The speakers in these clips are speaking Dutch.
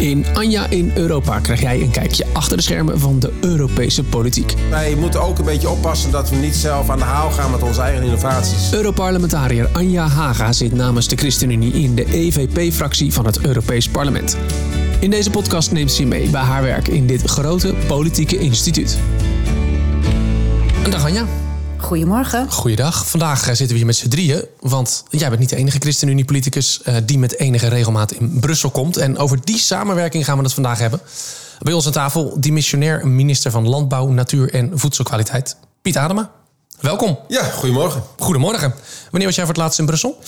In Anja in Europa krijg jij een kijkje achter de schermen van de Europese politiek. Wij moeten ook een beetje oppassen dat we niet zelf aan de haal gaan met onze eigen innovaties. Europarlementariër Anja Haga zit namens de ChristenUnie in de EVP-fractie van het Europees Parlement. In deze podcast neemt ze je mee bij haar werk in dit grote politieke instituut. Dag Anja. Goedemorgen. Goeiedag. Vandaag eh, zitten we hier met z'n drieën. Want jij bent niet de enige ChristenUnie-politicus uh, die met enige regelmaat in Brussel komt. En over die samenwerking gaan we het vandaag hebben. Bij ons aan tafel dimissionair minister van Landbouw, Natuur en Voedselkwaliteit, Piet Adema. Welkom. Ja, goedemorgen. Goedemorgen. Wanneer was jij voor het laatst in Brussel?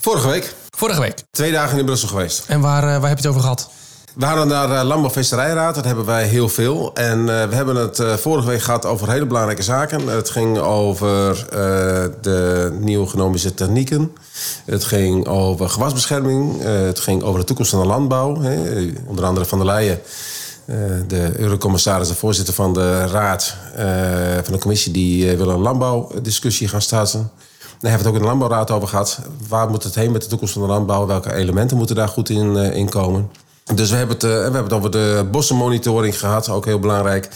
Vorige week. Vorige week? Twee dagen in Brussel geweest. En waar, uh, waar heb je het over gehad? We hadden naar uh, Landbouwvisserijraad, dat hebben wij heel veel. En uh, we hebben het uh, vorige week gehad over hele belangrijke zaken. Het ging over de nieuwe genomische technieken. Het ging over gewasbescherming. het ging over de toekomst van de landbouw. Hè. Onder andere Van der Leyen, de eurocommissaris en voorzitter van de raad van de commissie... die wil een landbouwdiscussie gaan starten. Daar hebben we het ook in de landbouwraad over gehad. Waar moet het heen met de toekomst van de landbouw? Welke elementen moeten daar goed in, in komen? Dus we hebben, het, uh, we hebben het over de bossenmonitoring gehad, ook heel belangrijk.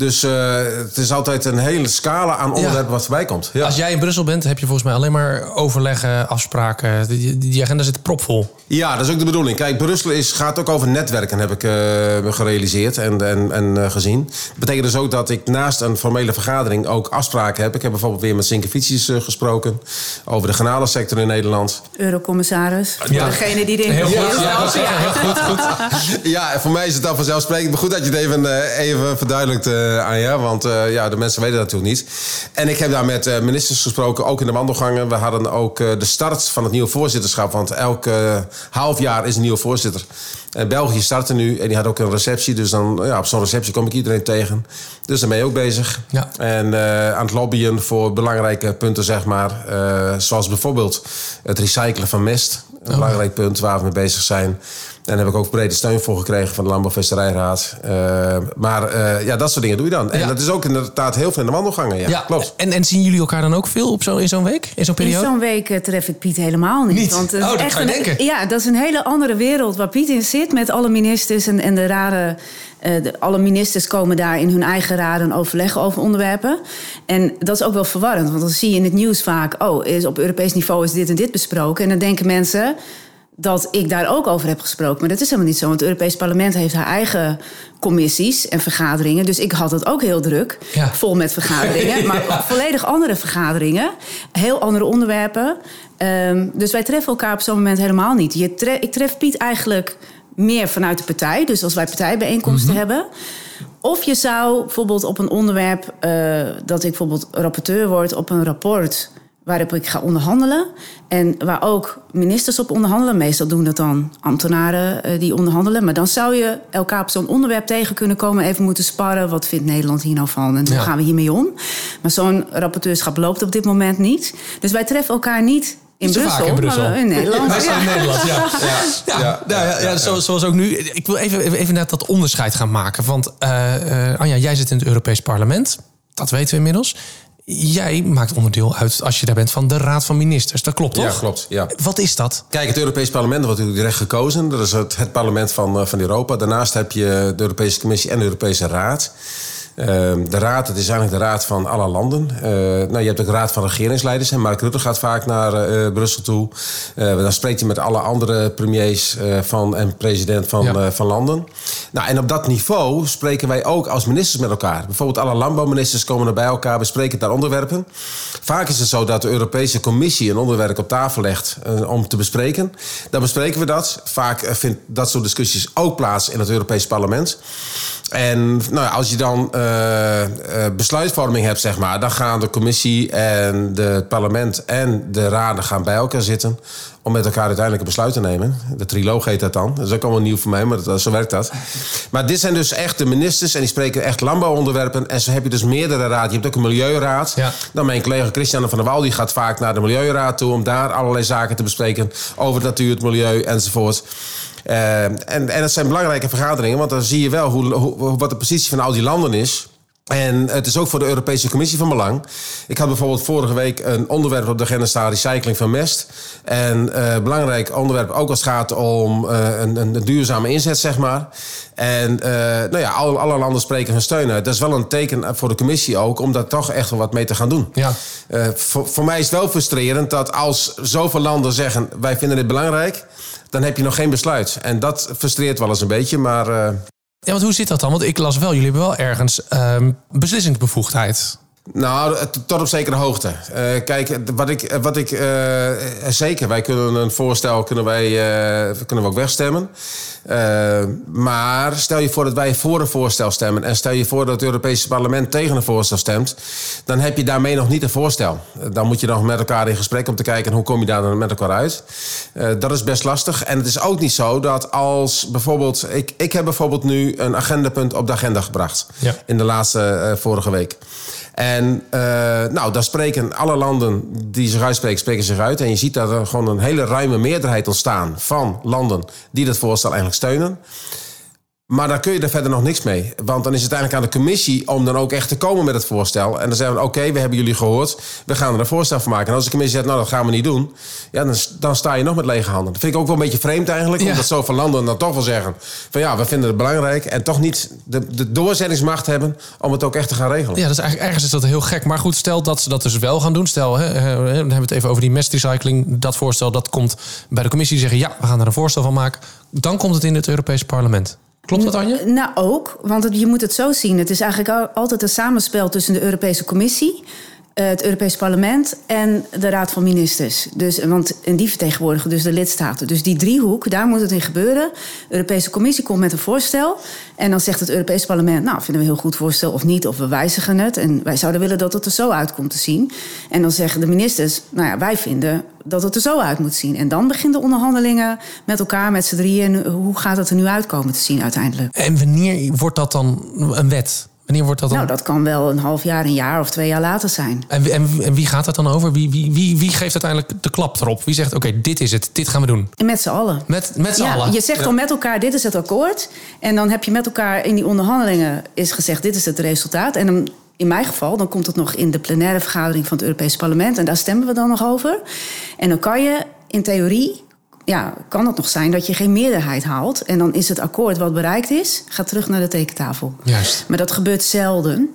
Dus uh, het is altijd een hele scala aan onderwerpen ja. wat voorbij komt. Ja. Als jij in Brussel bent, heb je volgens mij alleen maar overleggen, afspraken. Die, die agenda zit propvol. Ja, dat is ook de bedoeling. Kijk, Brussel is, gaat ook over netwerken, heb ik uh, gerealiseerd en, en, en uh, gezien. Dat betekent dus ook dat ik naast een formele vergadering ook afspraken heb. Ik heb bijvoorbeeld weer met Sinkevicis uh, gesproken over de garnalensector in Nederland. Eurocommissaris, ja. degene die denkt... Heel goed, ja, ja. heel goed, goed. ja, voor mij is het dan vanzelfsprekend. Maar goed dat je het even, even verduidelijkt aan je. Want uh, ja, de mensen weten dat natuurlijk niet. En ik heb daar met uh, ministers gesproken, ook in de wandelgangen. We hadden ook de start van het nieuwe voorzitterschap. Want elk half jaar is een nieuwe voorzitter. En België startte nu en die had ook een receptie. Dus dan, ja, op zo'n receptie kom ik iedereen tegen. Dus daar ben je ook bezig. Ja. En aan het lobbyen voor belangrijke punten, zeg maar. zoals bijvoorbeeld het recyclen van mest. Een oh. belangrijk punt waar we mee bezig zijn. En daar heb ik ook brede steun voor gekregen van de Landbouwvisserijraad. Uh, maar uh, ja, dat soort dingen doe je dan. En ja. dat is ook inderdaad heel veel in de wandelgangen. Ja, ja. klopt. En, en zien jullie elkaar dan ook veel op zo, in zo'n week? In zo'n periode? In zo'n week uh, tref ik Piet helemaal niet. niet? Want, oh, dat echt kan je een, denken. Ja, dat is een hele andere wereld waar Piet in zit. Met alle ministers en, en de raden. De, alle ministers komen daar in hun eigen raden overleggen over onderwerpen. En dat is ook wel verwarrend. Want dan zie je in het nieuws vaak... oh, is op Europees niveau is dit en dit besproken. En dan denken mensen dat ik daar ook over heb gesproken. Maar dat is helemaal niet zo. Want het Europees Parlement heeft haar eigen commissies en vergaderingen. Dus ik had het ook heel druk. Ja. Vol met vergaderingen. ja. Maar volledig andere vergaderingen. Heel andere onderwerpen. Um, dus wij treffen elkaar op zo'n moment helemaal niet. Je ik tref Piet eigenlijk meer vanuit de partij. Dus als wij partijbijeenkomsten mm -hmm. hebben. Of je zou bijvoorbeeld op een onderwerp... Uh, dat ik bijvoorbeeld rapporteur word op een rapport waarop ik ga onderhandelen. En waar ook ministers op onderhandelen. Meestal doen dat dan ambtenaren uh, die onderhandelen. Maar dan zou je elkaar op zo'n onderwerp tegen kunnen komen. Even moeten sparren. Wat vindt Nederland hier nou van? En hoe ja. gaan we hiermee om? Maar zo'n rapporteurschap loopt op dit moment niet. Dus wij treffen elkaar niet in Niet Brussel, in Brussel. maar in Nederland. Ja. in Nederland, ja. ja. ja. ja. ja zo, zoals ook nu. Ik wil even, even net dat onderscheid gaan maken. Want uh, uh, Anja, jij zit in het Europees Parlement. Dat weten we inmiddels. Jij maakt onderdeel uit, als je daar bent, van de Raad van Ministers. Dat klopt toch? Ja, klopt. Ja. Wat is dat? Kijk, het Europees Parlement wordt natuurlijk direct gekozen. Dat is het, het parlement van, van Europa. Daarnaast heb je de Europese Commissie en de Europese Raad. Uh, de raad, het is eigenlijk de raad van alle landen. Uh, nou, je hebt ook de raad van regeringsleiders. En Mark Rutte gaat vaak naar uh, Brussel toe. dan spreekt hij met alle andere premiers van, en president van, ja. van landen. Nou, en op dat niveau spreken wij ook als ministers met elkaar. Bijvoorbeeld alle landbouwministers komen er bij elkaar, bespreken daar onderwerpen. Vaak is het zo dat de Europese Commissie een onderwerp op tafel legt om te bespreken. Dan bespreken we dat. Vaak vindt dat soort discussies ook plaats in het Europees Parlement. En nou als je dan uh, uh, besluitvorming hebt, zeg maar, dan gaan de commissie en de, het parlement en de raden gaan bij elkaar zitten om met elkaar uiteindelijk een besluit te nemen. De triloog heet dat dan. Dat is ook allemaal nieuw voor mij, maar dat, zo werkt dat. Maar dit zijn dus echt de ministers en die spreken echt landbouwonderwerpen. En zo heb je dus meerdere raden. Je hebt ook een milieuraad. Ja. Dan mijn collega Christiane van der Wal die gaat vaak naar de milieuraad toe om daar allerlei zaken te bespreken over natuur, het milieu enzovoort. Uh, en, en dat zijn belangrijke vergaderingen, want dan zie je wel hoe, hoe, wat de positie van al die landen is. En het is ook voor de Europese Commissie van belang. Ik had bijvoorbeeld vorige week een onderwerp op de agenda staan: recycling van mest. En uh, belangrijk onderwerp, ook als het gaat om uh, een, een, duurzame inzet, zeg maar. En uh, nou ja, alle, alle, landen spreken hun steun uit. Dat is wel een teken voor de Commissie ook om daar toch echt wel wat mee te gaan doen. Ja. voor, voor mij is het wel frustrerend dat als zoveel landen zeggen: wij vinden dit belangrijk, dan heb je nog geen besluit. En dat frustreert wel eens een beetje, maar. Ja, want hoe zit dat dan? Want ik las wel, jullie hebben wel ergens um, beslissingsbevoegdheid. Nou, tot op zekere hoogte. Uh, kijk, wat ik, wat ik uh, zeker, wij kunnen een voorstel kunnen wij, uh, kunnen we ook wegstemmen. maar stel je voor dat wij voor een voorstel stemmen en stel je voor dat het Europese parlement tegen een voorstel stemt, dan heb je daarmee nog niet een voorstel. Dan moet je nog met elkaar in gesprek om te kijken hoe kom je daar dan met elkaar uit. dat is best lastig. En het is ook niet zo dat als bijvoorbeeld, ik, ik heb bijvoorbeeld nu een agendapunt op de agenda gebracht ja. in de laatste vorige week. En uh, nou, daar spreken alle landen die zich uitspreken, spreken zich uit. En je ziet dat er gewoon een hele ruime meerderheid ontstaan van landen die dat voorstel eigenlijk steunen. Maar daar kun je er verder nog niks mee. Want dan is het eigenlijk aan de commissie om dan ook echt te komen met het voorstel. En dan zeggen we, oké, we hebben jullie gehoord. We gaan er een voorstel van maken. En als de commissie zegt, nou, dat gaan we niet doen. Ja, dan, dan sta je nog met lege handen. Dat vind ik ook wel een beetje vreemd eigenlijk. Ja. Omdat zoveel landen dan toch wel zeggen... van ja, we vinden het belangrijk. En toch niet de, de doorzettingsmacht hebben om het ook echt te gaan regelen. Ja, dat is eigenlijk, ergens is dat heel gek. Maar goed, stel dat ze dat dus wel gaan doen. Stel, hè, dan hebben we het even over die mestrecycling. Dat voorstel, dat komt bij de commissie. Die zeggen, ja, we gaan er een voorstel van maken. Dan komt het in het Europese parlement. Klopt dat, Anje? Nou, ook. Want je moet het zo zien. Het is eigenlijk altijd een samenspel tussen de Europese Commissie... Eh, het Europees Parlement en de Raad van Ministers. Dus, want, en die vertegenwoordigen dus de lidstaten. Dus die driehoek, daar moet het in gebeuren. De Europese Commissie komt met een voorstel. En dan zegt het Europees Parlement... nou, vinden we een heel goed voorstel of niet, of we wijzigen het. En wij zouden willen dat het er zo uit komt te zien. En dan zeggen de ministers... nou ja, wij vinden dat het er zo uit moet zien. En dan beginnen de onderhandelingen met elkaar, met z'n drieën. hoe gaat het er nu uitkomen te zien uiteindelijk? En wanneer wordt dat dan een wet? Wanneer wordt dat dan? Nou, dat kan wel een half jaar, een jaar of twee jaar later zijn. En, en, en wie gaat het dan over? Wie, wie, wie, wie geeft uiteindelijk de klap erop? Wie zegt, oké, dit is het, dit gaan we doen? En met z'n allen. Met, met z'n ja, allen? Je zegt dan met elkaar, dit is het akkoord. En dan heb je met elkaar in die onderhandelingen is gezegd, dit is het resultaat. En dan in mijn geval, dan komt het nog in de plenaire vergadering van het Europese Parlement. En daar stemmen we dan nog over. En dan kan je in theorie ja, kan het nog zijn dat je geen meerderheid haalt. En dan is het akkoord wat bereikt is, gaat terug naar de tekentafel. Juist. Maar dat gebeurt zelden.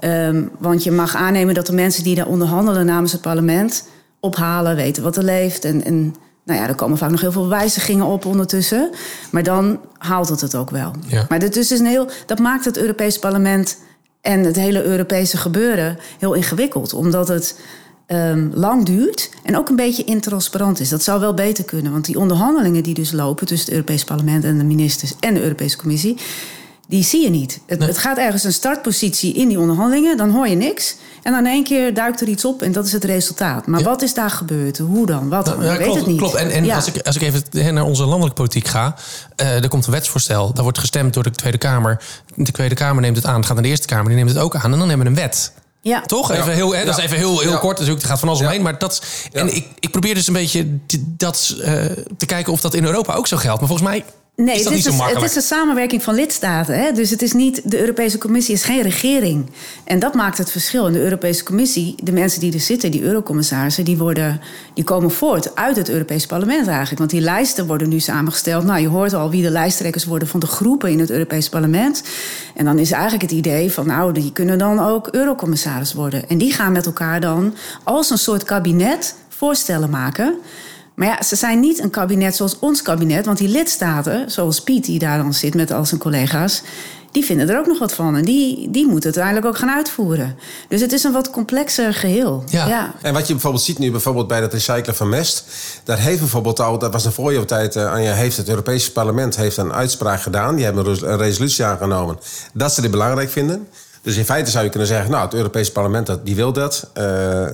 Ja. Um, want je mag aannemen dat de mensen die daar onderhandelen namens het parlement ophalen, weten wat er leeft. En, en nou ja, er komen vaak nog heel veel wijzigingen op ondertussen. Maar dan haalt het het ook wel. Ja. Maar dit is dus een heel, dat maakt het Europees parlement en het hele Europese gebeuren heel ingewikkeld. Omdat het um, lang duurt en ook een beetje intransparant is. Dat zou wel beter kunnen, want die onderhandelingen die dus lopen tussen het Europees Parlement en de ministers en de Europese Commissie, die zie je niet. Het, het, gaat ergens een startpositie in die onderhandelingen, dan hoor je niks. En dan in één keer duikt er iets op en dat is het resultaat. Maar wat is daar gebeurd? Hoe dan? Wat dan? Ja, weet het niet. Klopt. En, en als, ik, als ik even naar onze landelijke politiek ga, uh, er komt een wetsvoorstel. Daar wordt gestemd door de Tweede Kamer. De Tweede Kamer neemt het aan, het gaat naar de Eerste Kamer, die neemt het ook aan. En dan hebben we een wet. Ja. Toch? Even heel, hè, Dat is even heel, heel kort. Dus het gaat van alles omheen. Maar dat, en ik, ik probeer dus een beetje dat, uh, te kijken of dat in Europa ook zo geldt. Maar volgens mij Nee, is het, is, zo makkelijk. het is een samenwerking van lidstaten. Hè? Dus het is niet, de Europese Commissie is geen regering. En dat maakt het verschil. In de Europese Commissie, de mensen die er zitten, die eurocommissarissen, die, worden, die komen voort uit het Europese parlement eigenlijk. Want die lijsten worden nu samengesteld. Nou, je hoort al wie de lijsttrekkers worden van de groepen in het Europese parlement. En dan is eigenlijk het idee van, nou, die kunnen dan ook eurocommissaris worden. En die gaan met elkaar dan als een soort kabinet voorstellen maken. Maar ja, ze zijn niet een kabinet zoals ons kabinet. Want die lidstaten, zoals Piet, die daar dan zit met al zijn collega's. die vinden er ook nog wat van. En die, die moeten het uiteindelijk ook gaan uitvoeren. Dus het is een wat complexer geheel. Ja. En wat je bijvoorbeeld ziet nu bijvoorbeeld bij het recyclen van mest. Daar heeft bijvoorbeeld al, dat was een voorjaartijd, uh, Anja, heeft het Europese parlement heeft een uitspraak gedaan. Die hebben een resolutie aangenomen dat ze dit belangrijk vinden. Dus in feite zou je kunnen zeggen, nou, het Europese parlement dat, die wil dat. Uh,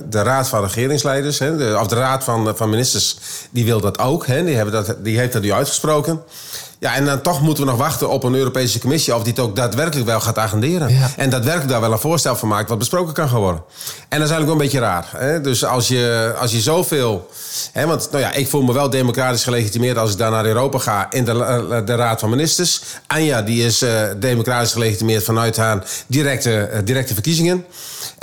de Raad van Regeringsleiders, hè, de, of de Raad van, van Ministers, die wil dat ook. Hè, die, hebben dat, die heeft dat nu uitgesproken. Ja, en dan toch moeten we nog wachten op een Europese Commissie of die het ook daadwerkelijk wel gaat agenderen. Ja. En daadwerkelijk daar wel een voorstel van maakt wat besproken kan gaan worden. En dat is eigenlijk wel een beetje raar. Hè? Dus als je, als je zoveel. Hè, want nou ja, ik voel me wel democratisch gelegitimeerd als ik daar naar Europa ga in de, eh, de Raad van Ministers. Anja, die is eh, democratisch gelegitimeerd vanuit haar directe, eh, directe verkiezingen.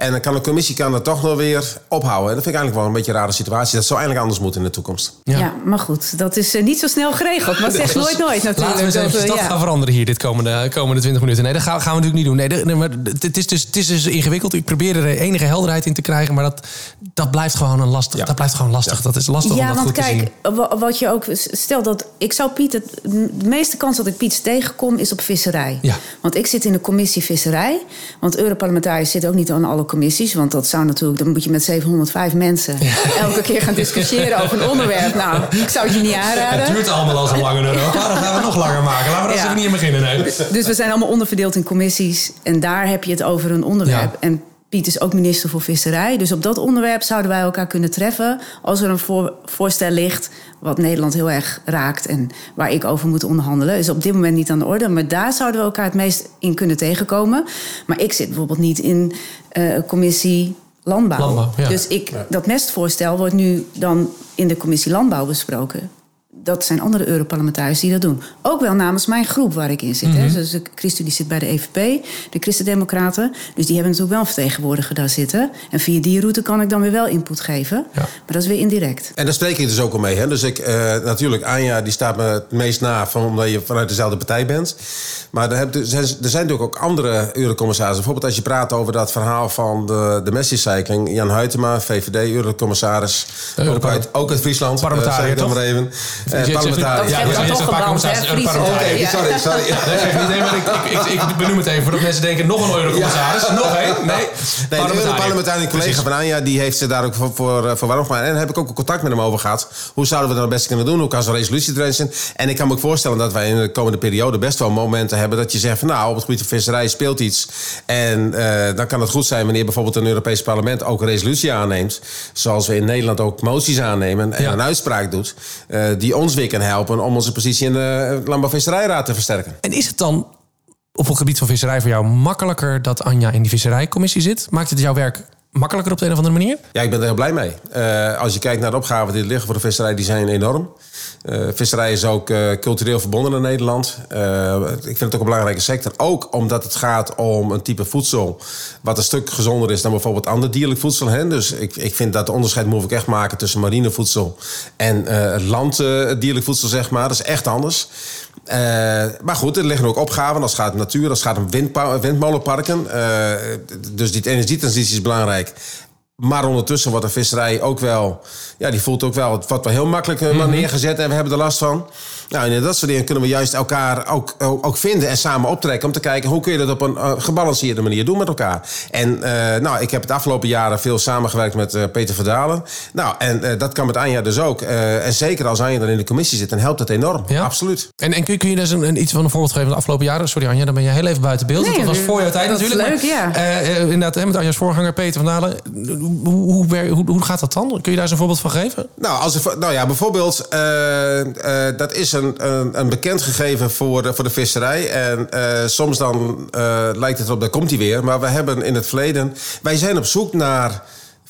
En dan kan de commissie kan dat toch nog weer ophouden. En dat vind ik eigenlijk wel een beetje een rare situatie. Dat zou eigenlijk anders moeten in de toekomst. Ja. maar goed, dat is eh, niet zo snel geregeld. Maar zeg nooit nooit natuurlijk. Laten we eens even Dat, eh, dat ja. gaan veranderen hier dit komende, komende 20 minuten. Nee, dat gaan, gaan we natuurlijk niet doen. Nee, maar het is, dus, het is dus ingewikkeld. Ik probeer er enige helderheid in te krijgen. Maar dat, dat blijft gewoon een lastig. Ja. Dat blijft gewoon lastig. Dat is lastig om Ja, dat want goed te zien. kijk, wa- wat je ook. Stel dat. Ik zou Piet. Het, de meeste kans dat ik Piet tegenkom is op visserij. Ja. Want ik zit in de commissie visserij. Want Europarlementariërs zitten ook niet aan alle commissies. Want dat zou natuurlijk. Dan moet je met 705 mensen elke keer gaan discussiëren over een onderwerp. Nou, ik zou het je niet aanraden. Het duurt allemaal al zo lang in Europa. Dan gaan we het nog langer maken. Laten we daar Ja. eens even niet in beginnen. Nee. Dus we zijn allemaal onderverdeeld in commissies. En daar heb je het over een onderwerp. Ja. En Piet is ook minister voor Visserij. Dus op dat onderwerp zouden wij elkaar kunnen treffen. Als er een voor- voorstel ligt. wat Nederland heel erg raakt. en waar ik over moet onderhandelen. is op dit moment niet aan de orde. Maar daar zouden we elkaar het meest in kunnen tegenkomen. Maar ik zit bijvoorbeeld niet in eh commissie. Landbouw. Landbouw, ja. Dus ik, dat mestvoorstel wordt nu dan in de commissie Landbouw besproken dat zijn andere Europarlementariërs die dat doen. Ook wel namens mijn groep waar ik in zit. Mhm. hè. Dus de Christen die zit bij de EVP, de Christendemocraten. Dus die hebben natuurlijk wel een vertegenwoordiger daar zitten. En via die route kan ik dan weer wel input geven. Ja. Maar dat is weer indirect. En daar spreek ik dus ook al mee. Hè? Dus ik, eh, natuurlijk, Anja die staat me het meest na van, omdat je vanuit dezelfde partij bent. Maar er, heb- er zijn, er zijn natuurlijk ook andere eurocommissarissen. Bijvoorbeeld als je praat over dat verhaal van de, de messrecycling. Jan Huytema, VVD-eurocommissaris. De Ook uit, ook uit Friesland. eh, Parlementariër, zeg ik dan toch? maar even. Eh, parlementariër. Ja, ja, toch een hè? Sorry, sorry. Nee, maar ik, ik, benoem het even voordat mensen denken: nog een eurocommissaris. Nog één? Nee. Nee, de Europarlementariër collega van Anja die heeft zich daar ook voor, voor, eh, voor warm gemaakt. En daar heb ik ook een contact met hem over gehad. Hoe zouden we dat het beste kunnen doen? Hoe kan zo'n resolutie erin zijn? En ik kan me ook voorstellen dat wij in de komende periode best wel momenten hebben dat je zegt van nou, op het gebied van visserij speelt iets. En eh, dan kan het goed zijn wanneer bijvoorbeeld een Europees parlement ook een resolutie aanneemt. Zoals we in Nederland ook moties aannemen en Ja. een uitspraak doet. eh, die ons weer kan helpen om onze positie in de Landbouw-Visserijraad te versterken. En is het dan op het gebied van visserij voor jou makkelijker dat Anja in die visserijcommissie zit? Maakt het jouw werk makkelijker op de een of andere manier? Ja, ik ben er heel blij mee. Eh, als je kijkt naar de opgaven die er liggen voor de visserij, die zijn enorm. Eh visserij is ook eh, cultureel verbonden in Nederland. Eh, ik vind het ook een belangrijke sector. Ook omdat het gaat om een type voedsel wat een stuk gezonder is dan bijvoorbeeld ander dierlijk voedsel. Hè? Dus ik, ik vind dat de onderscheid moet ik echt maken tussen marinevoedsel en eh landdierlijk voedsel, zeg maar. Dat is echt anders. Maar goed, er liggen ook opgaven als het gaat om natuur, als het gaat om windmolenparken. Dus die energietransitie is belangrijk. Maar ondertussen wordt de visserij ook wel... Ja, die voelt ook wel... Het wordt wel heel makkelijk eh, maar neergezet en we hebben er last van. Nou, en in dat soort dingen kunnen we juist elkaar ook, ook, ook vinden en samen optrekken... om te kijken hoe kun je dat op een eh, gebalanceerde manier doen met elkaar. En eh, nou, ik heb het afgelopen jaren veel samengewerkt met eh, Peter Verdalen. Nou, en eh, dat kan met Anja dus ook. Eh, en zeker als Anja dan in de commissie zit, dan helpt dat enorm. Ja? Absoluut. En, en kun, je- kun je daar eens een, een- iets van een voorbeeld geven van de afgelopen jaren? Sorry Anja, dan ben je heel even buiten beeld. Nee, dat was voor jouw tijd natuurlijk. leuk, maar, ja. inderdaad, hè, met Anja's voorganger Peter van Dalen. Hoe, hoe, hoe, hoe gaat dat dan? Kun je daar eens een voorbeeld van geven? Nou, als er, nou ja, bijvoorbeeld, eh, eh, dat is een, een, bekend gegeven voor de, voor de visserij. En eh, soms dan eh, lijkt het erop, daar komt hij weer. Maar we hebben in het verleden, wij zijn op zoek naar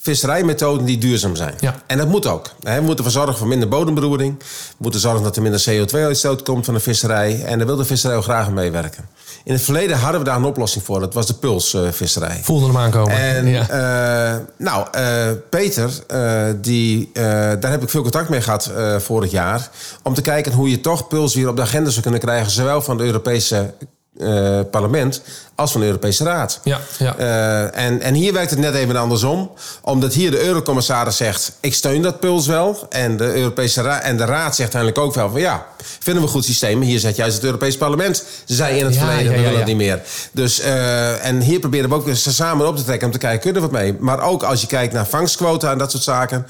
visserijmethoden die duurzaam zijn. Ja. En dat moet ook. We moeten ervoor zorgen voor minder bodemberoering. We moeten zorgen dat er minder CO2-uitstoot komt van de visserij. En daar wil de visserij ook graag aan meewerken. In het verleden hadden we daar een oplossing voor. Dat was de pulsvisserij. Voelde hem aankomen. En ja. eh, nou, eh, Peter, eh, die, eh, daar heb ik veel contact mee gehad eh, vorig jaar. Om te kijken hoe je toch puls weer op de agenda zou kunnen krijgen. Zowel van de Europese eh, parlement als van de Europese Raad. Ja, ja. Eh, en, en hier werkt het net even andersom. Omdat hier de eurocommissaris zegt... ik steun dat puls wel. En de, Europese Ra- en de Raad zegt uiteindelijk ook wel van... ja, vinden we een goed systeem. Hier zegt juist het Europese parlement... ze zei in het Ja, verleden, ja, we willen het niet meer. Dus, eh, en hier proberen we ook eens samen op te trekken... om te kijken, kunnen we wat mee? Maar ook als je kijkt naar vangstquota en dat soort zaken...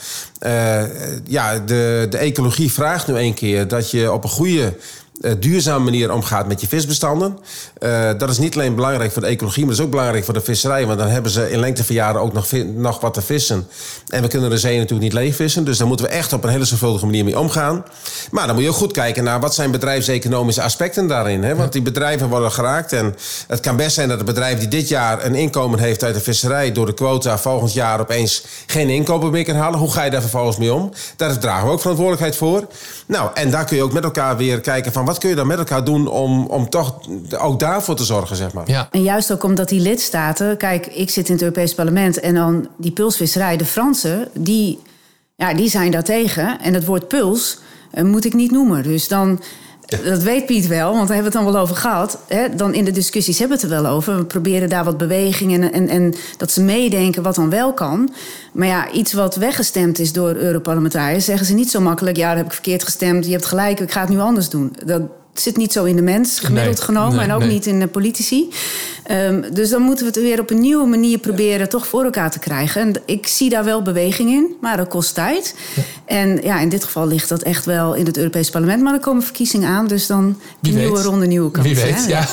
ja, de, de ecologie vraagt nu een keer dat je op een goede duurzame manier omgaat met je visbestanden. Uh, dat is niet alleen belangrijk voor de ecologie, maar dat is ook belangrijk voor de visserij. Want dan hebben ze in lengte van jaren ook nog, nog wat te vissen. En we kunnen de zee natuurlijk niet leeg vissen. Dus daar moeten we echt op een hele zorgvuldige manier mee omgaan. Maar dan moet je ook goed kijken naar wat zijn bedrijfseconomische aspecten daarin. Hè? Want die bedrijven worden geraakt. En het kan best zijn dat een bedrijf die dit jaar een inkomen heeft uit de visserij... door de quota volgend jaar opeens geen inkomen meer kan halen. Hoe ga je daar vervolgens mee om? Daar dragen we ook verantwoordelijkheid voor. Nou, en daar kun je ook met elkaar weer kijken van wat kun je dan met elkaar doen om, om toch ook daarvoor te zorgen, zeg maar. Ja. En juist ook omdat die lidstaten, kijk, ik zit in het Europees Parlement en dan die pulsvisserij, de Fransen, die, ja, die zijn daar tegen. En het woord puls uh, moet ik niet noemen. Dus dan dat weet Piet wel, want daar hebben we het dan wel over gehad. Hè? Dan in de discussies hebben we het er wel over. We proberen daar wat beweging en, en, en dat ze meedenken wat dan wel kan. Maar ja, iets wat weggestemd is door Europarlementariërs... zeggen ze niet zo makkelijk... ja, daar heb ik verkeerd gestemd, je hebt gelijk, ik ga het nu anders doen. Dat, zit niet zo in de mens, gemiddeld genomen. en ook niet in de politici. Um, dus dan moeten we het weer op een nieuwe manier proberen toch voor elkaar te krijgen. En ik zie daar wel beweging in, maar dat kost tijd. Ja. En ja, in dit geval ligt dat echt wel in het Europees Parlement. Maar er komen verkiezingen aan, dus dan Wie nieuwe weet. ronde, nieuwe kansen. Wie weet, hè? ja.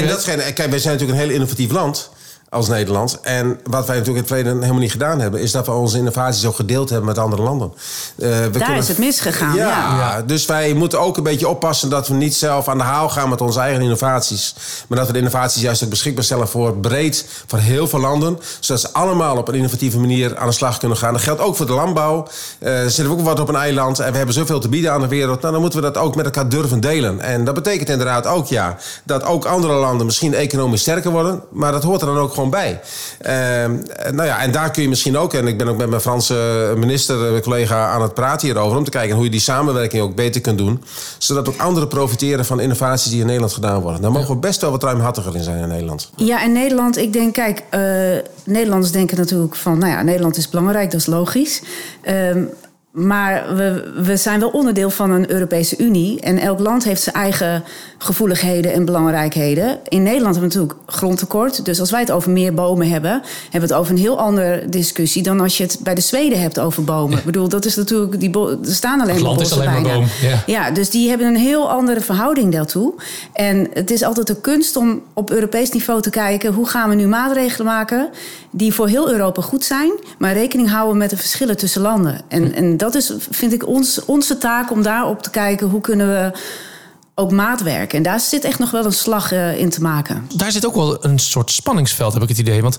En dat schijnt, kijk, wij zijn natuurlijk een heel innovatief land als Nederland. En wat wij natuurlijk in het verleden helemaal niet gedaan hebben... is dat we onze innovaties ook gedeeld hebben met andere landen. Uh, we Daar is het misgegaan, ja. ja. Dus wij moeten ook een beetje oppassen... dat we niet zelf aan de haal gaan met onze eigen innovaties. Maar dat we de innovaties juist ook beschikbaar stellen... voor breed, voor heel veel landen. Zodat ze allemaal op een innovatieve manier aan de slag kunnen gaan. Dat geldt ook voor de landbouw. Uh, zitten we ook wat op een eiland... en we hebben zoveel te bieden aan de wereld. Nou, dan moeten we dat ook met elkaar durven delen. En dat betekent inderdaad ook, ja... dat ook andere landen misschien economisch sterker worden. Maar dat hoort er dan ook bij. Uh, nou ja, en daar kun je misschien ook, en ik ben ook met mijn Franse minister, collega, aan het praten hierover, om te kijken hoe je die samenwerking ook beter kunt doen. Zodat ook anderen profiteren van innovaties die in Nederland gedaan worden. Daar mogen we best wel wat ruimhartiger in zijn in Nederland. Ja, en Nederland, ik denk, kijk, uh, Nederlanders denken natuurlijk van, nou ja, Nederland is belangrijk, dat is logisch. Uh, maar we, we zijn wel onderdeel van een Europese Unie. En elk land heeft zijn eigen gevoeligheden en belangrijkheden. In Nederland hebben we natuurlijk grondtekort. Dus als wij het over meer bomen hebben, hebben we het over een heel andere discussie dan als je het bij de Zweden hebt over bomen. Ja. Ik bedoel, dat is natuurlijk. Die er staan alleen maar bossen alleen bijna. Maar boom. Ja. ja, dus die hebben een heel andere verhouding daartoe. En het is altijd een kunst om op Europees niveau te kijken hoe gaan we nu maatregelen maken die voor heel Europa goed zijn, maar rekening houden met de verschillen tussen landen. En, en dat is, vind ik, ons, onze taak om daarop te kijken hoe kunnen we ook maatwerk. En daar zit echt nog wel een slag uh, in te maken. Daar zit ook wel een soort spanningsveld, heb ik het idee. Want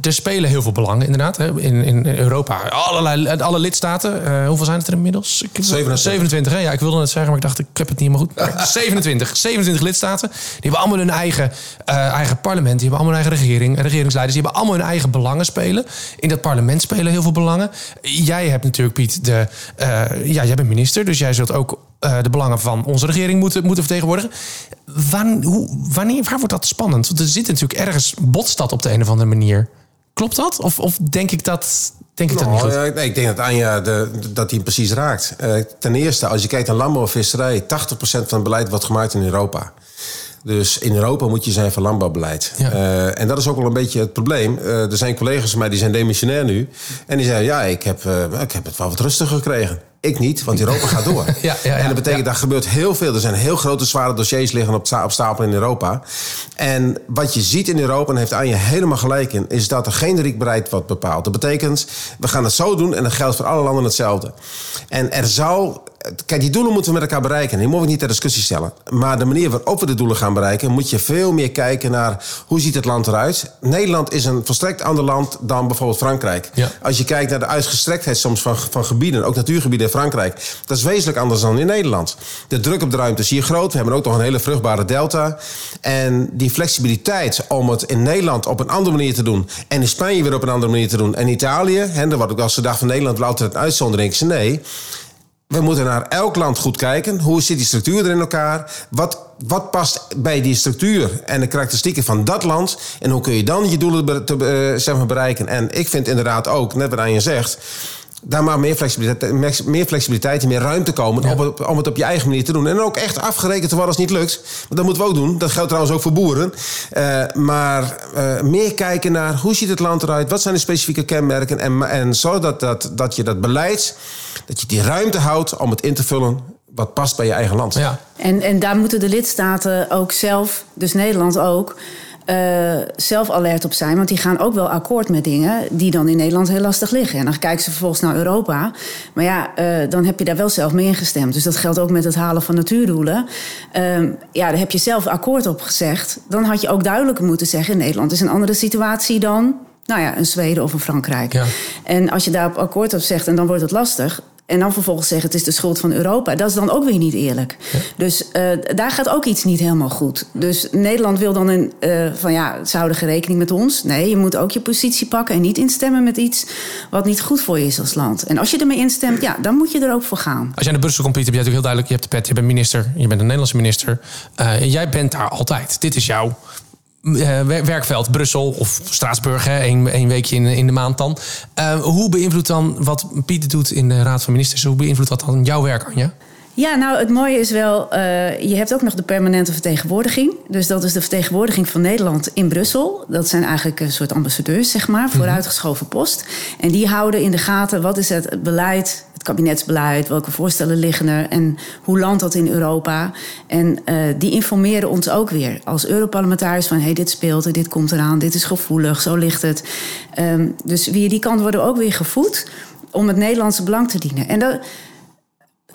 er spelen heel veel belangen, inderdaad. Hè. In, in Europa, allerlei, alle lidstaten. Uh, hoeveel zijn het er inmiddels? Ik, 27. 27, hè? Ja, ik wilde het zeggen, maar ik dacht, ik heb het niet helemaal goed. 27. 27 lidstaten. Die hebben allemaal hun eigen, uh, eigen parlement. Die hebben allemaal hun eigen regering. Regeringsleiders, die hebben allemaal hun eigen belangen spelen. In dat parlement spelen heel veel belangen. Jij hebt natuurlijk, Piet, de, ja, jij bent minister. Dus jij zult ook uh, de belangen van onze regering moeten, moeten vertegenwoordigen. Wanneer, hoe, wanneer, waar wordt dat spannend? Want er zit natuurlijk ergens botstad op de een of andere manier. Klopt dat? Of, of denk ik dat, denk ik dat niet goed? Nou, ik denk dat Anja de, dat hij precies raakt. Uh, ten eerste, als je kijkt naar landbouw en visserij... 80% van het beleid wordt gemaakt in Europa. Dus in Europa moet je zijn van landbouwbeleid. Ja. Uh, en dat is ook wel een beetje het probleem. Uh, er zijn collega's van mij die zijn demissionair nu. En die zeggen, ja, ik heb, ik heb het wel wat rustiger gekregen. Ik niet, want Europa gaat door. ja, ja, ja, en dat betekent, dat gebeurt heel veel. Er zijn heel grote, zware dossiers liggen op, op stapel in Europa. En wat je ziet in Europa, en heeft Anja helemaal gelijk in... is dat er geen riekbeleid wordt bepaald. Dat betekent, we gaan het zo doen en dat geldt voor alle landen hetzelfde. En er zou... Kijk, die doelen moeten we met elkaar bereiken. Die mogen we niet ter discussie stellen. Maar de manier waarop we de doelen gaan bereiken... moet je veel meer kijken naar hoe ziet het land eruit. Nederland is een volstrekt ander land dan bijvoorbeeld Frankrijk. Ja. Als je kijkt naar de uitgestrektheid soms van, van gebieden... ook natuurgebieden in Frankrijk... dat is wezenlijk anders dan in Nederland. De druk op de ruimte is hier groot. We hebben ook nog een hele vruchtbare delta. En die flexibiliteit om het in Nederland op een andere manier te doen... en in Spanje weer op een andere manier te doen... en Italië, hè, daar wordt ook als gedacht van Nederland... wel altijd een uitzondering. Nee, we moeten naar elk land goed kijken. Hoe zit die structuur er in elkaar? Wat, wat past bij die structuur en de karakteristieken van dat land? En hoe kun je dan je doelen te, maar bereiken? En ik vind inderdaad ook, net wat Anje zegt... daar maar meer flexibiliteit, meer flexibiliteit en meer ruimte komen... Ja. Om, het, om het op je eigen manier te doen. En ook echt afgerekend te worden als het niet lukt. Want dat moeten we ook doen. Dat geldt trouwens ook voor boeren. Uh, maar uh, meer kijken naar hoe ziet het land eruit? Wat zijn de specifieke kenmerken? En, en zorg dat, dat, dat je dat beleid... dat je die ruimte houdt om het in te vullen wat past bij je eigen land. Ja. En, en daar moeten de lidstaten ook zelf, dus Nederland ook, uh, zelf alert op zijn. Want die gaan ook wel akkoord met dingen die dan in Nederland heel lastig liggen. En dan kijken ze vervolgens naar Europa. Maar ja, uh, dan heb je daar wel zelf mee ingestemd. Dus dat geldt ook met het halen van natuurdoelen. Uh, ja, daar heb je zelf akkoord op gezegd. Dan had je ook duidelijker moeten zeggen: Nederland is een andere situatie dan nou ja, een Zweden of een Frankrijk. Ja. En als je daar op akkoord op zegt en dan wordt het lastig. En dan vervolgens zeggen het is de schuld van Europa. Dat is dan ook weer niet eerlijk. Dus uh, daar gaat ook iets niet helemaal goed. Dus Nederland wil dan een, uh, van ja, ze houden rekening met ons. Nee, je moet ook je positie pakken en niet instemmen met iets wat niet goed voor je is als land. En als je ermee instemt, ja, dan moet je er ook voor gaan. Als jij naar Brussel komt, Piet, heb je natuurlijk heel duidelijk, je hebt de pet, je bent minister, je bent een Nederlandse minister. Uh, jij bent daar altijd. Dit is jouw uh, werkveld, Brussel of Straatsburg, hè, één, één weekje in, in de maand dan. Uh, hoe beïnvloedt dan wat Pieter doet in de Raad van Ministers, hoe beïnvloedt dat dan jouw werk, Anja? Ja, nou het mooie is wel, uh, je hebt ook nog de permanente vertegenwoordiging. Dus dat is de vertegenwoordiging van Nederland in Brussel. Dat zijn eigenlijk een soort ambassadeurs, zeg maar, vooruitgeschoven post. En die houden in de gaten wat is het beleid het kabinetsbeleid, welke voorstellen liggen er en hoe landt dat in Europa. En uh, die informeren ons ook weer als Europarlementariërs van hey, dit speelt en dit komt eraan, dit is gevoelig, zo ligt het. Um, dus via die kant worden ook weer gevoed om het Nederlandse belang te dienen. En dat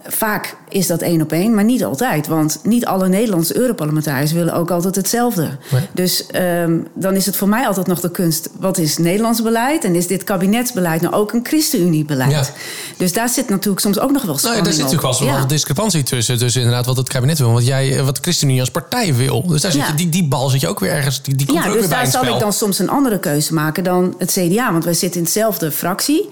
vaak is dat één op één, maar niet altijd. Want niet alle Nederlandse Europarlementariërs willen ook altijd hetzelfde. Nee. Dus um, dan is het voor mij altijd nog de kunst: wat is Nederlands beleid? En is dit kabinetsbeleid nou ook een ChristenUnie-beleid? Ja. Dus daar zit natuurlijk soms ook nog wel spanning nou, ja, Daar zit natuurlijk wel ja. een discrepantie tussen. Dus inderdaad, wat het kabinet wil, wat jij, wat ChristenUnie als partij wil. Dus daar zit je, die, die bal zit je ook weer ergens. Die, die komt ja, dus daar zal ik dan soms een andere keuze maken dan het CDA. Want wij zitten in dezelfde fractie.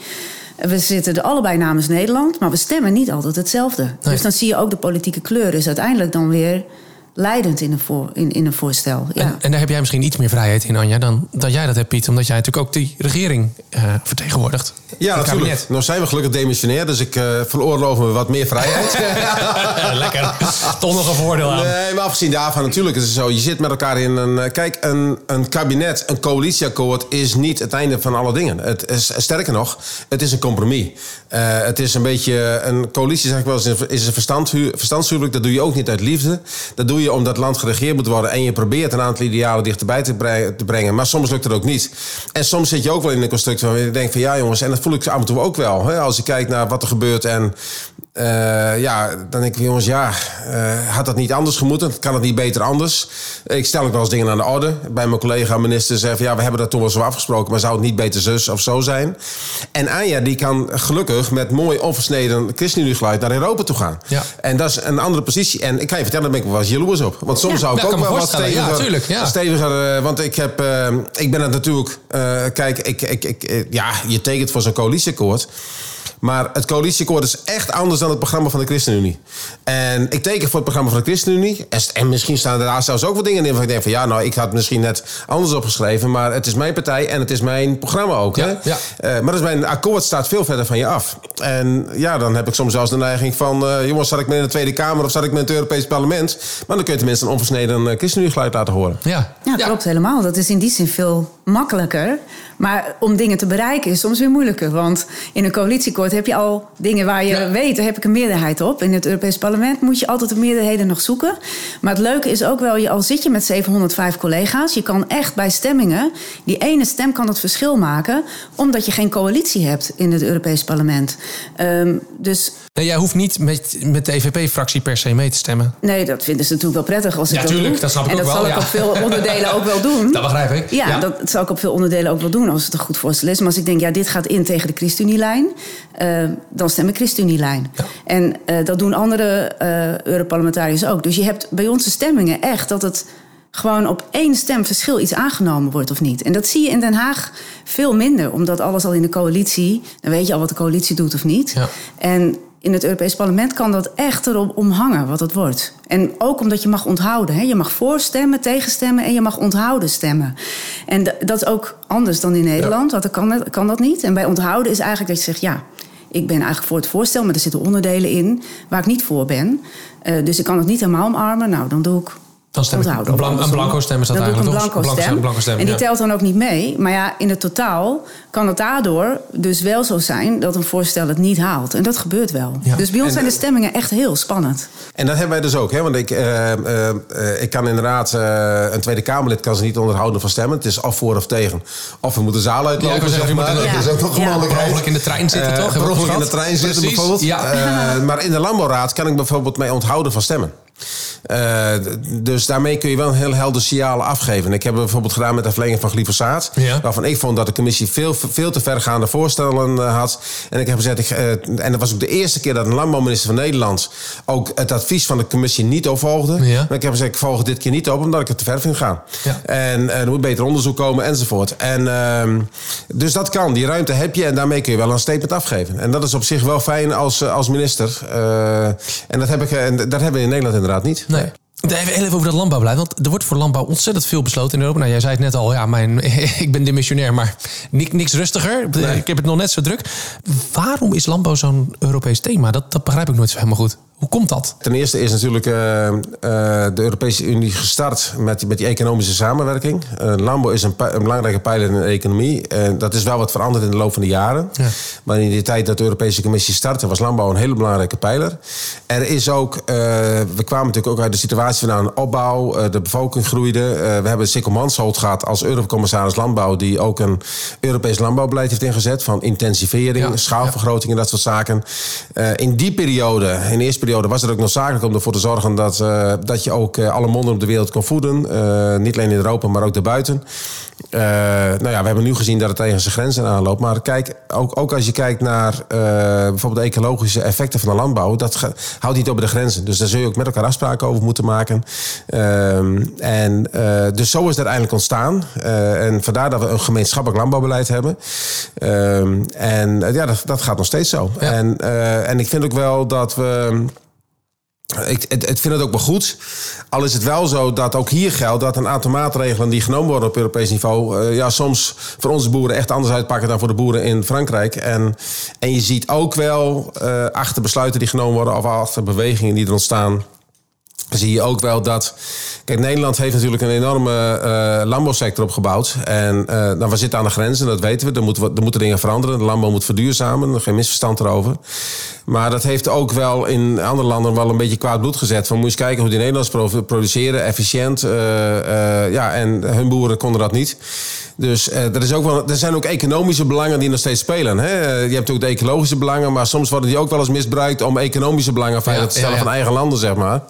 We zitten er allebei namens Nederland, maar we stemmen niet altijd hetzelfde. Nee. Dus dan zie je ook de politieke kleur is uiteindelijk dan weer leidend in een, voor, in, in een voorstel. Ja. En, en, daar heb jij misschien iets meer vrijheid in, Anja, dan dat jij dat hebt, Piet. Omdat jij natuurlijk ook die regering uh, vertegenwoordigt. Ja, natuurlijk. Kabinet. Nou zijn we gelukkig demissionair, dus ik uh, veroorloof me wat meer vrijheid. Lekker. Toch nog een voordeel aan. Nee, maar afgezien daarvan, natuurlijk is het zo. Je zit met elkaar in een... Uh, kijk, een, een kabinet, een coalitieakkoord is niet het einde van alle dingen. Het is, sterker nog, het is een compromis. het is een beetje... Een coalitie, zeg ik wel eens, is een verstandshuwelijk. Dat doe je ook niet uit liefde. Dat doe je omdat het land geregeerd moet worden en je probeert een aantal idealen dichterbij te brengen. Maar soms lukt het ook niet. En soms zit je ook wel in een constructie waar je denkt van ja jongens, en dat voel ik af en toe ook wel. Hè, als ik kijk naar wat er gebeurt en uh, ja, dan denk ik, jongens, ja, uh, had dat niet anders gemoeten? Kan het niet beter anders? Ik stel ook wel eens dingen aan de orde. Bij mijn collega-minister zeggen ja, we hebben dat toen wel zo afgesproken, maar zou het niet beter zus of zo zijn? En Anja, die kan gelukkig met mooi onversneden ChristenUnie-geluid naar Europa toe gaan. Ja. En dat is een andere positie. En ik kan je vertellen, daar ben ik wel eens jaloers op. Want soms ja, zou ik ook wel wat steviger... Ja, tuurlijk, ja. steviger want ik heb, uh, ik ben het natuurlijk, kijk, ik, ik, ik, ja, je tekent voor zo'n coalitieakkoord. Maar het coalitieakkoord is echt anders dan het programma van de ChristenUnie. En ik teken voor het programma van de ChristenUnie. En misschien staan er daar zelfs ook wel dingen in waarvan ik denk van ja, nou, ik had misschien net anders opgeschreven. Maar het is mijn partij en het is mijn programma ook. Ja, hè? Ja. Uh, maar dus mijn akkoord staat veel verder van je af. En ja, dan heb ik soms zelfs de neiging van uh, jongens, zat ik me in de Tweede Kamer of zat ik me in het Europees Parlement? Maar dan kun je tenminste een onversneden uh, ChristenUnie geluid laten horen. Ja. ja, klopt helemaal. Dat is in die zin veel makkelijker. Maar om dingen te bereiken is soms weer moeilijker. Want in een coalitieakkoord heb je al dingen waar je ja. weet, daar heb ik een meerderheid op. In het Europees Parlement moet je altijd de meerderheden nog zoeken. Maar het leuke is ook wel, al zit je met 705 collega's, je kan echt bij stemmingen, die ene stem kan het verschil maken, omdat je geen coalitie hebt in het Europees Parlement. Um, dus Nee, jij hoeft niet met, met de EVP-fractie per se mee te stemmen. Nee, dat vinden ze natuurlijk wel prettig als ik ja, dat tuurlijk, doe. dat snap ik en ook dat wel. zal ik op veel onderdelen ook wel doen. Dat begrijp ik. Ja, ja, dat zal ik op veel onderdelen ook wel doen als het een goed voorstel is. Maar als ik denk, ja, dit gaat in tegen de ChristenUnie-lijn, uh, dan stem ik ChristenUnie-lijn. Ja. En uh, dat doen andere uh, Europarlementariërs ook. Dus je hebt bij onze stemmingen echt dat het gewoon op één stem verschil iets aangenomen wordt of niet. En dat zie je in Den Haag veel minder, omdat alles al in de coalitie, dan weet je al wat de coalitie doet of niet. Ja. En in het Europees Parlement kan dat echt erop omhangen wat het wordt. En ook omdat je mag onthouden. Hè? Je mag voorstemmen, tegenstemmen en je mag onthouden stemmen. En dat is ook anders dan in Nederland, want dan kan, kan dat niet. En bij onthouden is eigenlijk dat je zegt, ja, ik ben eigenlijk voor het voorstel, maar er zitten onderdelen in waar ik niet voor ben. Uh, dus ik kan het niet helemaal omarmen. Nou, dan doe ik Dan stem ik een blan- blanco stem is dat dan doe ik een eigenlijk, toch? blanco Blanco- stem. blanco stem, en die ja. telt dan ook niet mee. Maar ja, in het totaal kan het daardoor dus wel zo zijn... dat een voorstel het niet haalt. En dat gebeurt wel. Ja. Dus bij ons En- zijn de stemmingen echt heel spannend. En dat hebben wij dus ook. Hè? Want ik, eh, eh, eh, ik kan inderdaad... eh, een Tweede Kamerlid kan ze niet onderhouden van stemmen. Het is of voor of tegen. Of we moeten de zaal Ja, uitlopen, zeggen, zeg je moet maar. in de- Dat is ook nog een Ja. Per mogelijkheid. ongeluk in de trein zitten, toch? In de trein zitten Precies, bijvoorbeeld. Ja. Eh, maar in de landbouwraad kan ik bijvoorbeeld mee onthouden van stemmen. Eh, dus daarmee kun je wel een heel helder signaal afgeven. Ik heb het bijvoorbeeld gedaan met de verlenging van glyfosaat. Ja. Waarvan ik vond dat de commissie veel, veel te vergaande voorstellen eh, had. En ik heb gezegd, ik, eh, en dat was ook de eerste keer dat een landbouwminister van Nederland ook het advies van de commissie niet opvolgde. Ja. Maar ik heb gezegd, ik volg het dit keer niet op omdat ik het te ver vind gaan. Ja. En eh, er moet beter onderzoek komen enzovoort. En, ehm, dus dat kan, die ruimte heb je en daarmee kun je wel een statement afgeven. En dat is op zich wel fijn als, als minister. En dat, heb ik, en dat hebben we in Nederland inderdaad niet. Nee. Even over dat landbouwbeleid. Want er wordt voor landbouw ontzettend veel besloten in Europa. Nou, jij zei het net al, ja, mijn, ik ben demissionair, maar niks, niks rustiger. Ik heb het nog net zo druk. Waarom is landbouw zo'n Europees thema? Dat, dat begrijp ik nooit zo helemaal goed. Hoe komt dat? Ten eerste is natuurlijk eh, eh, de Europese Unie gestart met, die- met die economische samenwerking. Eh, landbouw is een, belangrijke pijler in de economie. Dat is wel wat veranderd in de loop van de jaren. Ja. Maar in die tijd dat de Europese Commissie startte, was landbouw een hele belangrijke pijler. Er is ook, we kwamen natuurlijk ook uit de situatie van een opbouw. de bevolking groeide. We hebben Sikkel Mansholt gehad als Eurocommissaris Landbouw, die ook een Europees landbouwbeleid heeft ingezet. Van intensivering, Ja. schaalvergroting en dat soort zaken. In die periode, in de eerste periode, was het ook noodzakelijk om ervoor te zorgen dat, eh, dat je ook eh, alle monden op de wereld kon voeden. Eh, niet alleen in Europa, maar ook daarbuiten. Nou ja, we hebben nu gezien dat het tegen zijn grenzen aanloopt. Maar kijk, ook, ook als je kijkt naar bijvoorbeeld de ecologische effecten van de landbouw, dat ge- houdt niet op de grenzen. Dus daar zul je ook met elkaar afspraken over moeten maken. Ehm, en dus zo is het uiteindelijk ontstaan. En vandaar dat we een gemeenschappelijk landbouwbeleid hebben. Ehm, en ja, dat, dat gaat nog steeds zo. Ja. En, en ik vind ook wel dat we. Ik, het, vind het ook wel goed. Al is het wel zo dat ook hier geldt dat een aantal maatregelen die genomen worden op Europees niveau. eh, ja, soms voor onze boeren echt anders uitpakken dan voor de boeren in Frankrijk. En, en je ziet ook wel eh, achter besluiten die genomen worden of achter bewegingen die er ontstaan zie je ook wel dat. Kijk, Nederland heeft natuurlijk een enorme eh, landbouwsector opgebouwd. En nou, we zitten aan de grenzen, dat weten we. Er moeten, wat- er moeten dingen veranderen. De landbouw moet verduurzamen, geen misverstand erover. Maar dat heeft ook wel in andere landen wel een beetje kwaad bloed gezet. Van moet je eens kijken hoe die Nederlanders pro- produceren, efficiënt. eh, ja, en hun boeren konden dat niet. Dus er, is ook wel, er zijn ook economische belangen die nog steeds spelen. Hè? Je hebt ook de ecologische belangen, maar soms worden die ook wel eens misbruikt om economische belangen veilig Ja, te stellen ja, ja. van eigen landen, zeg maar.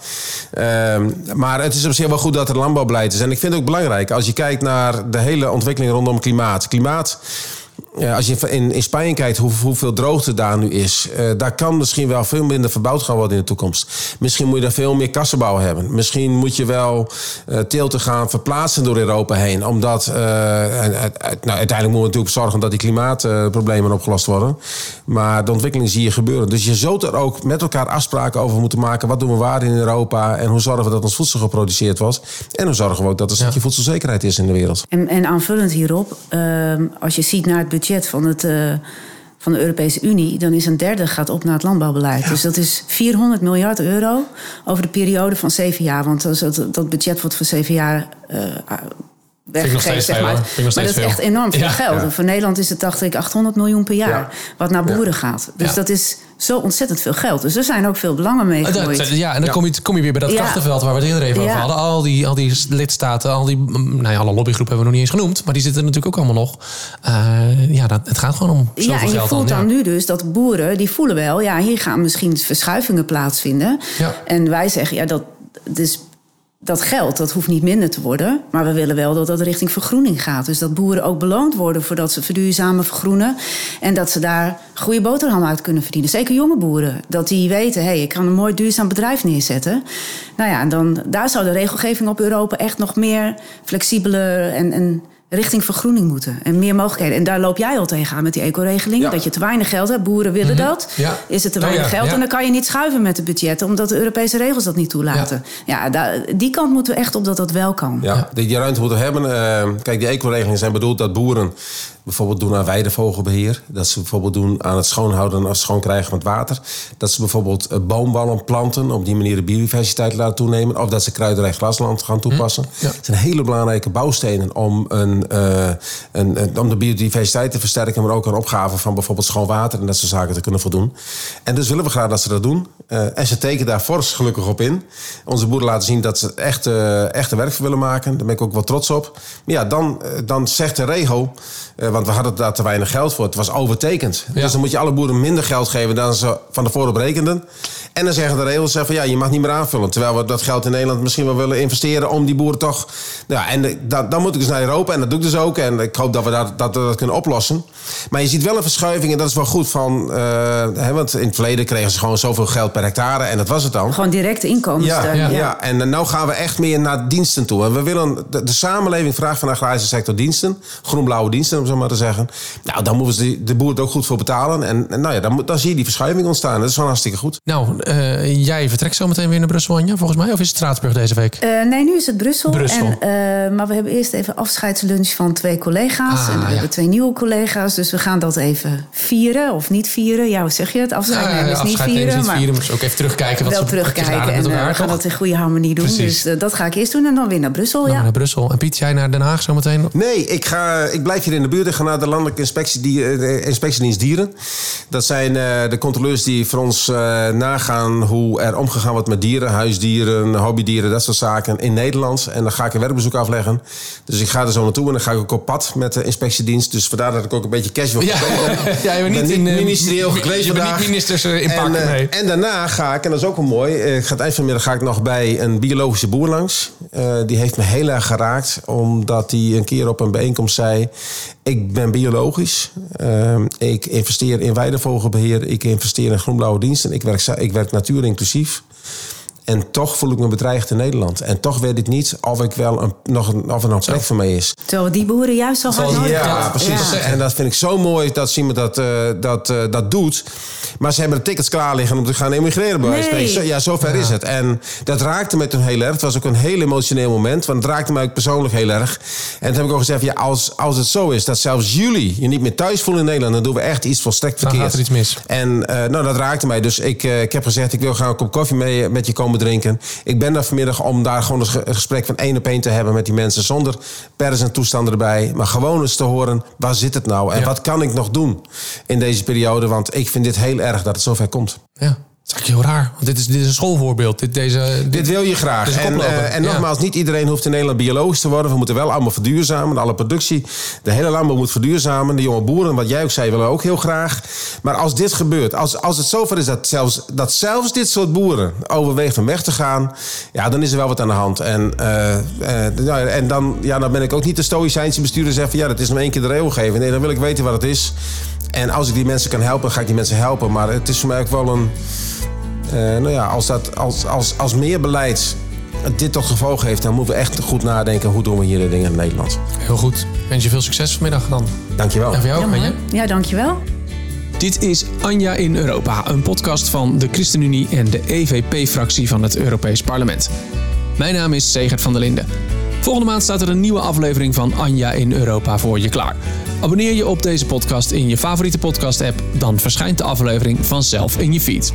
Ehm, maar het is op zich wel goed dat er landbouwbeleid is. En ik vind het ook belangrijk als je kijkt naar de hele ontwikkeling rondom klimaat. Klimaat. Ja, als je in, in Spanje kijkt hoe, hoeveel droogte daar nu is, eh, daar kan misschien wel veel minder verbouwd gaan worden in de toekomst. Misschien moet je daar veel meer kassenbouw hebben. Misschien moet je wel eh teelten gaan verplaatsen door Europa heen. Omdat eh, nou, uiteindelijk moeten we natuurlijk zorgen dat die klimaatproblemen opgelost worden. Maar de ontwikkeling zie je gebeuren. Dus je zult er ook met elkaar afspraken over moeten maken. Wat doen we waar in Europa? En hoe zorgen we dat ons voedsel geproduceerd wordt? En hoe zorgen we ook dat er een stukje voedselzekerheid is in de wereld? En, en aanvullend hierop, ehm, als je ziet naar het budget van, het, eh, van de Europese Unie, dan is een derde gaat op naar het landbouwbeleid. Dus dat is 400 miljard euro over de periode van zeven jaar. Want dat, dat, budget wordt voor zeven jaar eh weggegeven. zeg maar. maar dat is echt veel. enorm veel Ja. geld. Ja. En voor Nederland is het, dacht ik, 800 miljoen per jaar. Ja. Wat naar boeren gaat. Dus Ja. dat is zo ontzettend veel geld. Dus er zijn ook veel belangen mee gemoeid. ja, en dan Kom, je, kom je weer bij dat Ja. krachtenveld waar we het eerder even over hadden. Al die, al die lidstaten, al die, mm, nou ja, alle lobbygroepen hebben we nog niet eens genoemd. Maar die zitten natuurlijk ook allemaal nog. Eh, ja, dat, het gaat gewoon om zoveel Ja, en je geld voelt dan. nu dus dat boeren, die voelen wel... ja, hier gaan misschien verschuivingen plaatsvinden. Ja. En wij zeggen, ja, dat, dus dat geld, dat hoeft niet minder te worden. Maar we willen wel dat dat richting vergroening gaat. Dus dat boeren ook beloond worden voordat ze verduurzamen, vergroenen. En dat ze daar goede boterham uit kunnen verdienen. Zeker jonge boeren. Dat die weten, hé, hey, ik kan een mooi duurzaam bedrijf neerzetten. Nou ja, en dan, daar zou de regelgeving op Europa echt nog meer flexibeler en... en richting vergroening moeten. En meer mogelijkheden. En daar loop jij al tegenaan met die ecoregeling. Ja. Dat je te weinig geld hebt. Boeren willen dat. Mhm. Ja. Is het te Oh weinig ja, geld? En dan kan je niet schuiven met de budgetten. Omdat de Europese regels dat niet toelaten. Ja, daar- die kant moeten we echt op dat dat wel kan. Ja, die, ruimte moeten we hebben. Eh, kijk, die eco-regelingen zijn bedoeld dat boeren bijvoorbeeld doen aan weidevogelbeheer. Dat ze bijvoorbeeld doen aan het schoonhouden en schoonkrijgen van het water. Dat ze bijvoorbeeld uh, boomwallen planten, op die manier de biodiversiteit laten toenemen. Of dat ze kruiderij grasland gaan toepassen. Hm, ja. Het zijn hele belangrijke bouwstenen om, een, uh, een, een, om de biodiversiteit te versterken, maar ook een opgave van bijvoorbeeld schoon water en dat soort zaken te kunnen voldoen. En dus willen we graag dat ze dat doen. Uh, en ze tekenen daar fors gelukkig op in. Onze boeren laten zien dat ze echt, uh, echte werk willen maken. Daar ben ik ook wel trots op. Maar ja, dan, dan zegt de regel, want we hadden daar te weinig geld voor. Het was overtekend. Ja. Dus dan moet je alle boeren minder geld geven dan ze van tevoren berekenden. En dan zeggen de regels van ja, je mag niet meer aanvullen. Terwijl we dat geld in Nederland misschien wel willen investeren om die boeren toch. Ja, en dan, dan moet ik dus naar Europa en dat doe ik dus ook. En ik hoop dat we dat, dat, dat kunnen oplossen. Maar je ziet wel een verschuiving en dat is wel goed van. Uh, hè, want in het verleden kregen ze gewoon zoveel geld per hectare en dat was het dan. Gewoon directe inkomsten. Ja, ja. ja. en nu gaan we echt meer naar diensten toe. En we willen, de, de samenleving vraagt van de agrarische sector diensten. Groen-blauwe diensten, om zo maar te zeggen. Nou, dan moeten ze de boer het ook goed voor betalen. En, en nou ja, dan, dan zie je die verschuiving ontstaan. Dat is gewoon hartstikke goed. Nou, uh, jij vertrekt zo meteen weer naar Brussel, Anja, volgens mij. Of is het Straatsburg deze week? Uh, nee, nu is het Brussel. Brussel. En, uh, maar we hebben eerst even afscheidslunch van twee collega's. Ah, en we ja. hebben twee nieuwe collega's. Dus we gaan dat even vieren of niet vieren. Ja, hoe zeg je het? Afscheid nemen is niet vieren. Is niet maar vieren, maar ook even terugkijken. Wat wel ze, terugkijken. En elkaar, we gaan dat in goede harmonie doen. Precies. Dus dat ga ik eerst doen. En dan weer naar Brussel. Nou, ja. naar Brussel. En Piet, jij naar Den Haag zometeen? Nee, ik, ga, ik blijf hier in de buurt. Ik ga naar de Landelijke Inspectie, de Inspectiedienst Dieren. Dat zijn uh, de controleurs die voor ons uh, nagaan hoe er omgegaan wordt met dieren, huisdieren, hobbydieren, dat soort zaken in Nederland. En dan ga ik een werkbezoek afleggen. Dus ik ga er zo naartoe en dan ga ik ook op pad met de inspectiedienst. Dus vandaar dat ik ook een beetje casual ja. ben. ja, je bent ben niet, in, ministerieel gekleed Je bent niet ministers in pak. en, nee. en daarna ga ik, en dat is ook wel mooi, ik ga het eind van de middag ga ik nog bij een biologische boer langs. Uh, die heeft me heel erg geraakt, omdat hij een keer op een bijeenkomst zei... Ik ben biologisch. Uh, ik investeer in weidevogelbeheer. Ik investeer in groenblauwe diensten. Ik werk, ik werk natuurinclusief. En toch voel ik me bedreigd in Nederland. En toch weet ik niet of, ik wel een, nog een, of er nog plek voor mij is. Terwijl die boeren juist zo hard nodig Ja, ja precies. Ja. En dat vind ik zo mooi dat Simon dat, uh, dat, uh, dat doet. Maar ze hebben de tickets klaar liggen om te gaan emigreren. Bij nee. zo, ja, zover ja. is het. En dat raakte me toen heel erg. Het was ook een heel emotioneel moment. Want het raakte mij ook persoonlijk heel erg. En toen heb ik ook gezegd, ja, als, als het zo is dat zelfs jullie je niet meer thuis voelen in Nederland... dan doen we echt iets volstrekt verkeerd. Dan gaat er iets mis. En uh, nou, dat raakte mij. Dus ik, ik heb gezegd, ik wil gaan een kop koffie mee, met je komen drinken. Ik ben daar vanmiddag om daar gewoon een gesprek van één op één te hebben met die mensen. Zonder pers en toestanden erbij. Maar gewoon eens te horen, waar zit het nou? En ja. wat kan ik nog doen in deze periode? Want ik vind dit heel erg dat het zover komt. Ja. Dat is eigenlijk heel raar. Want dit is, dit is een schoolvoorbeeld. Dit, deze, dit, dit wil je graag. En, uh, en nogmaals, ja. niet iedereen hoeft in Nederland biologisch te worden. We moeten wel allemaal verduurzamen. Alle productie, de hele landbouw moet verduurzamen. De jonge boeren, wat jij ook zei, willen ook heel graag. Maar als dit gebeurt, als, als het zover is dat zelfs, dat zelfs dit soort boeren overweegt om weg te gaan. Ja, dan is er wel wat aan de hand. En, uh, uh, en dan, ja, dan ben ik ook niet de stoïcijnse bestuurder zeggen van ja, dat is nog één keer de regel geven. Nee, dan wil ik weten wat het is. En als ik die mensen kan helpen, ga ik die mensen helpen. Maar het is voor mij ook wel een. Uh, nou ja, als, dat, als, als, als meer beleid dit tot gevolg heeft, dan moeten we echt goed nadenken hoe doen we hier de dingen in Nederland. Heel goed. Ik wens je veel succes vanmiddag dan. Dankjewel. En voor jou ook, ja, ja, dankjewel. Dit is Anja in Europa, een podcast van de ChristenUnie en de EVP-fractie van het Europees Parlement. Mijn naam is Segert van der Linden. Volgende maand staat er een nieuwe aflevering van Anja in Europa voor je klaar. Abonneer je op deze podcast in je favoriete podcast-app, dan verschijnt de aflevering vanzelf in je feed.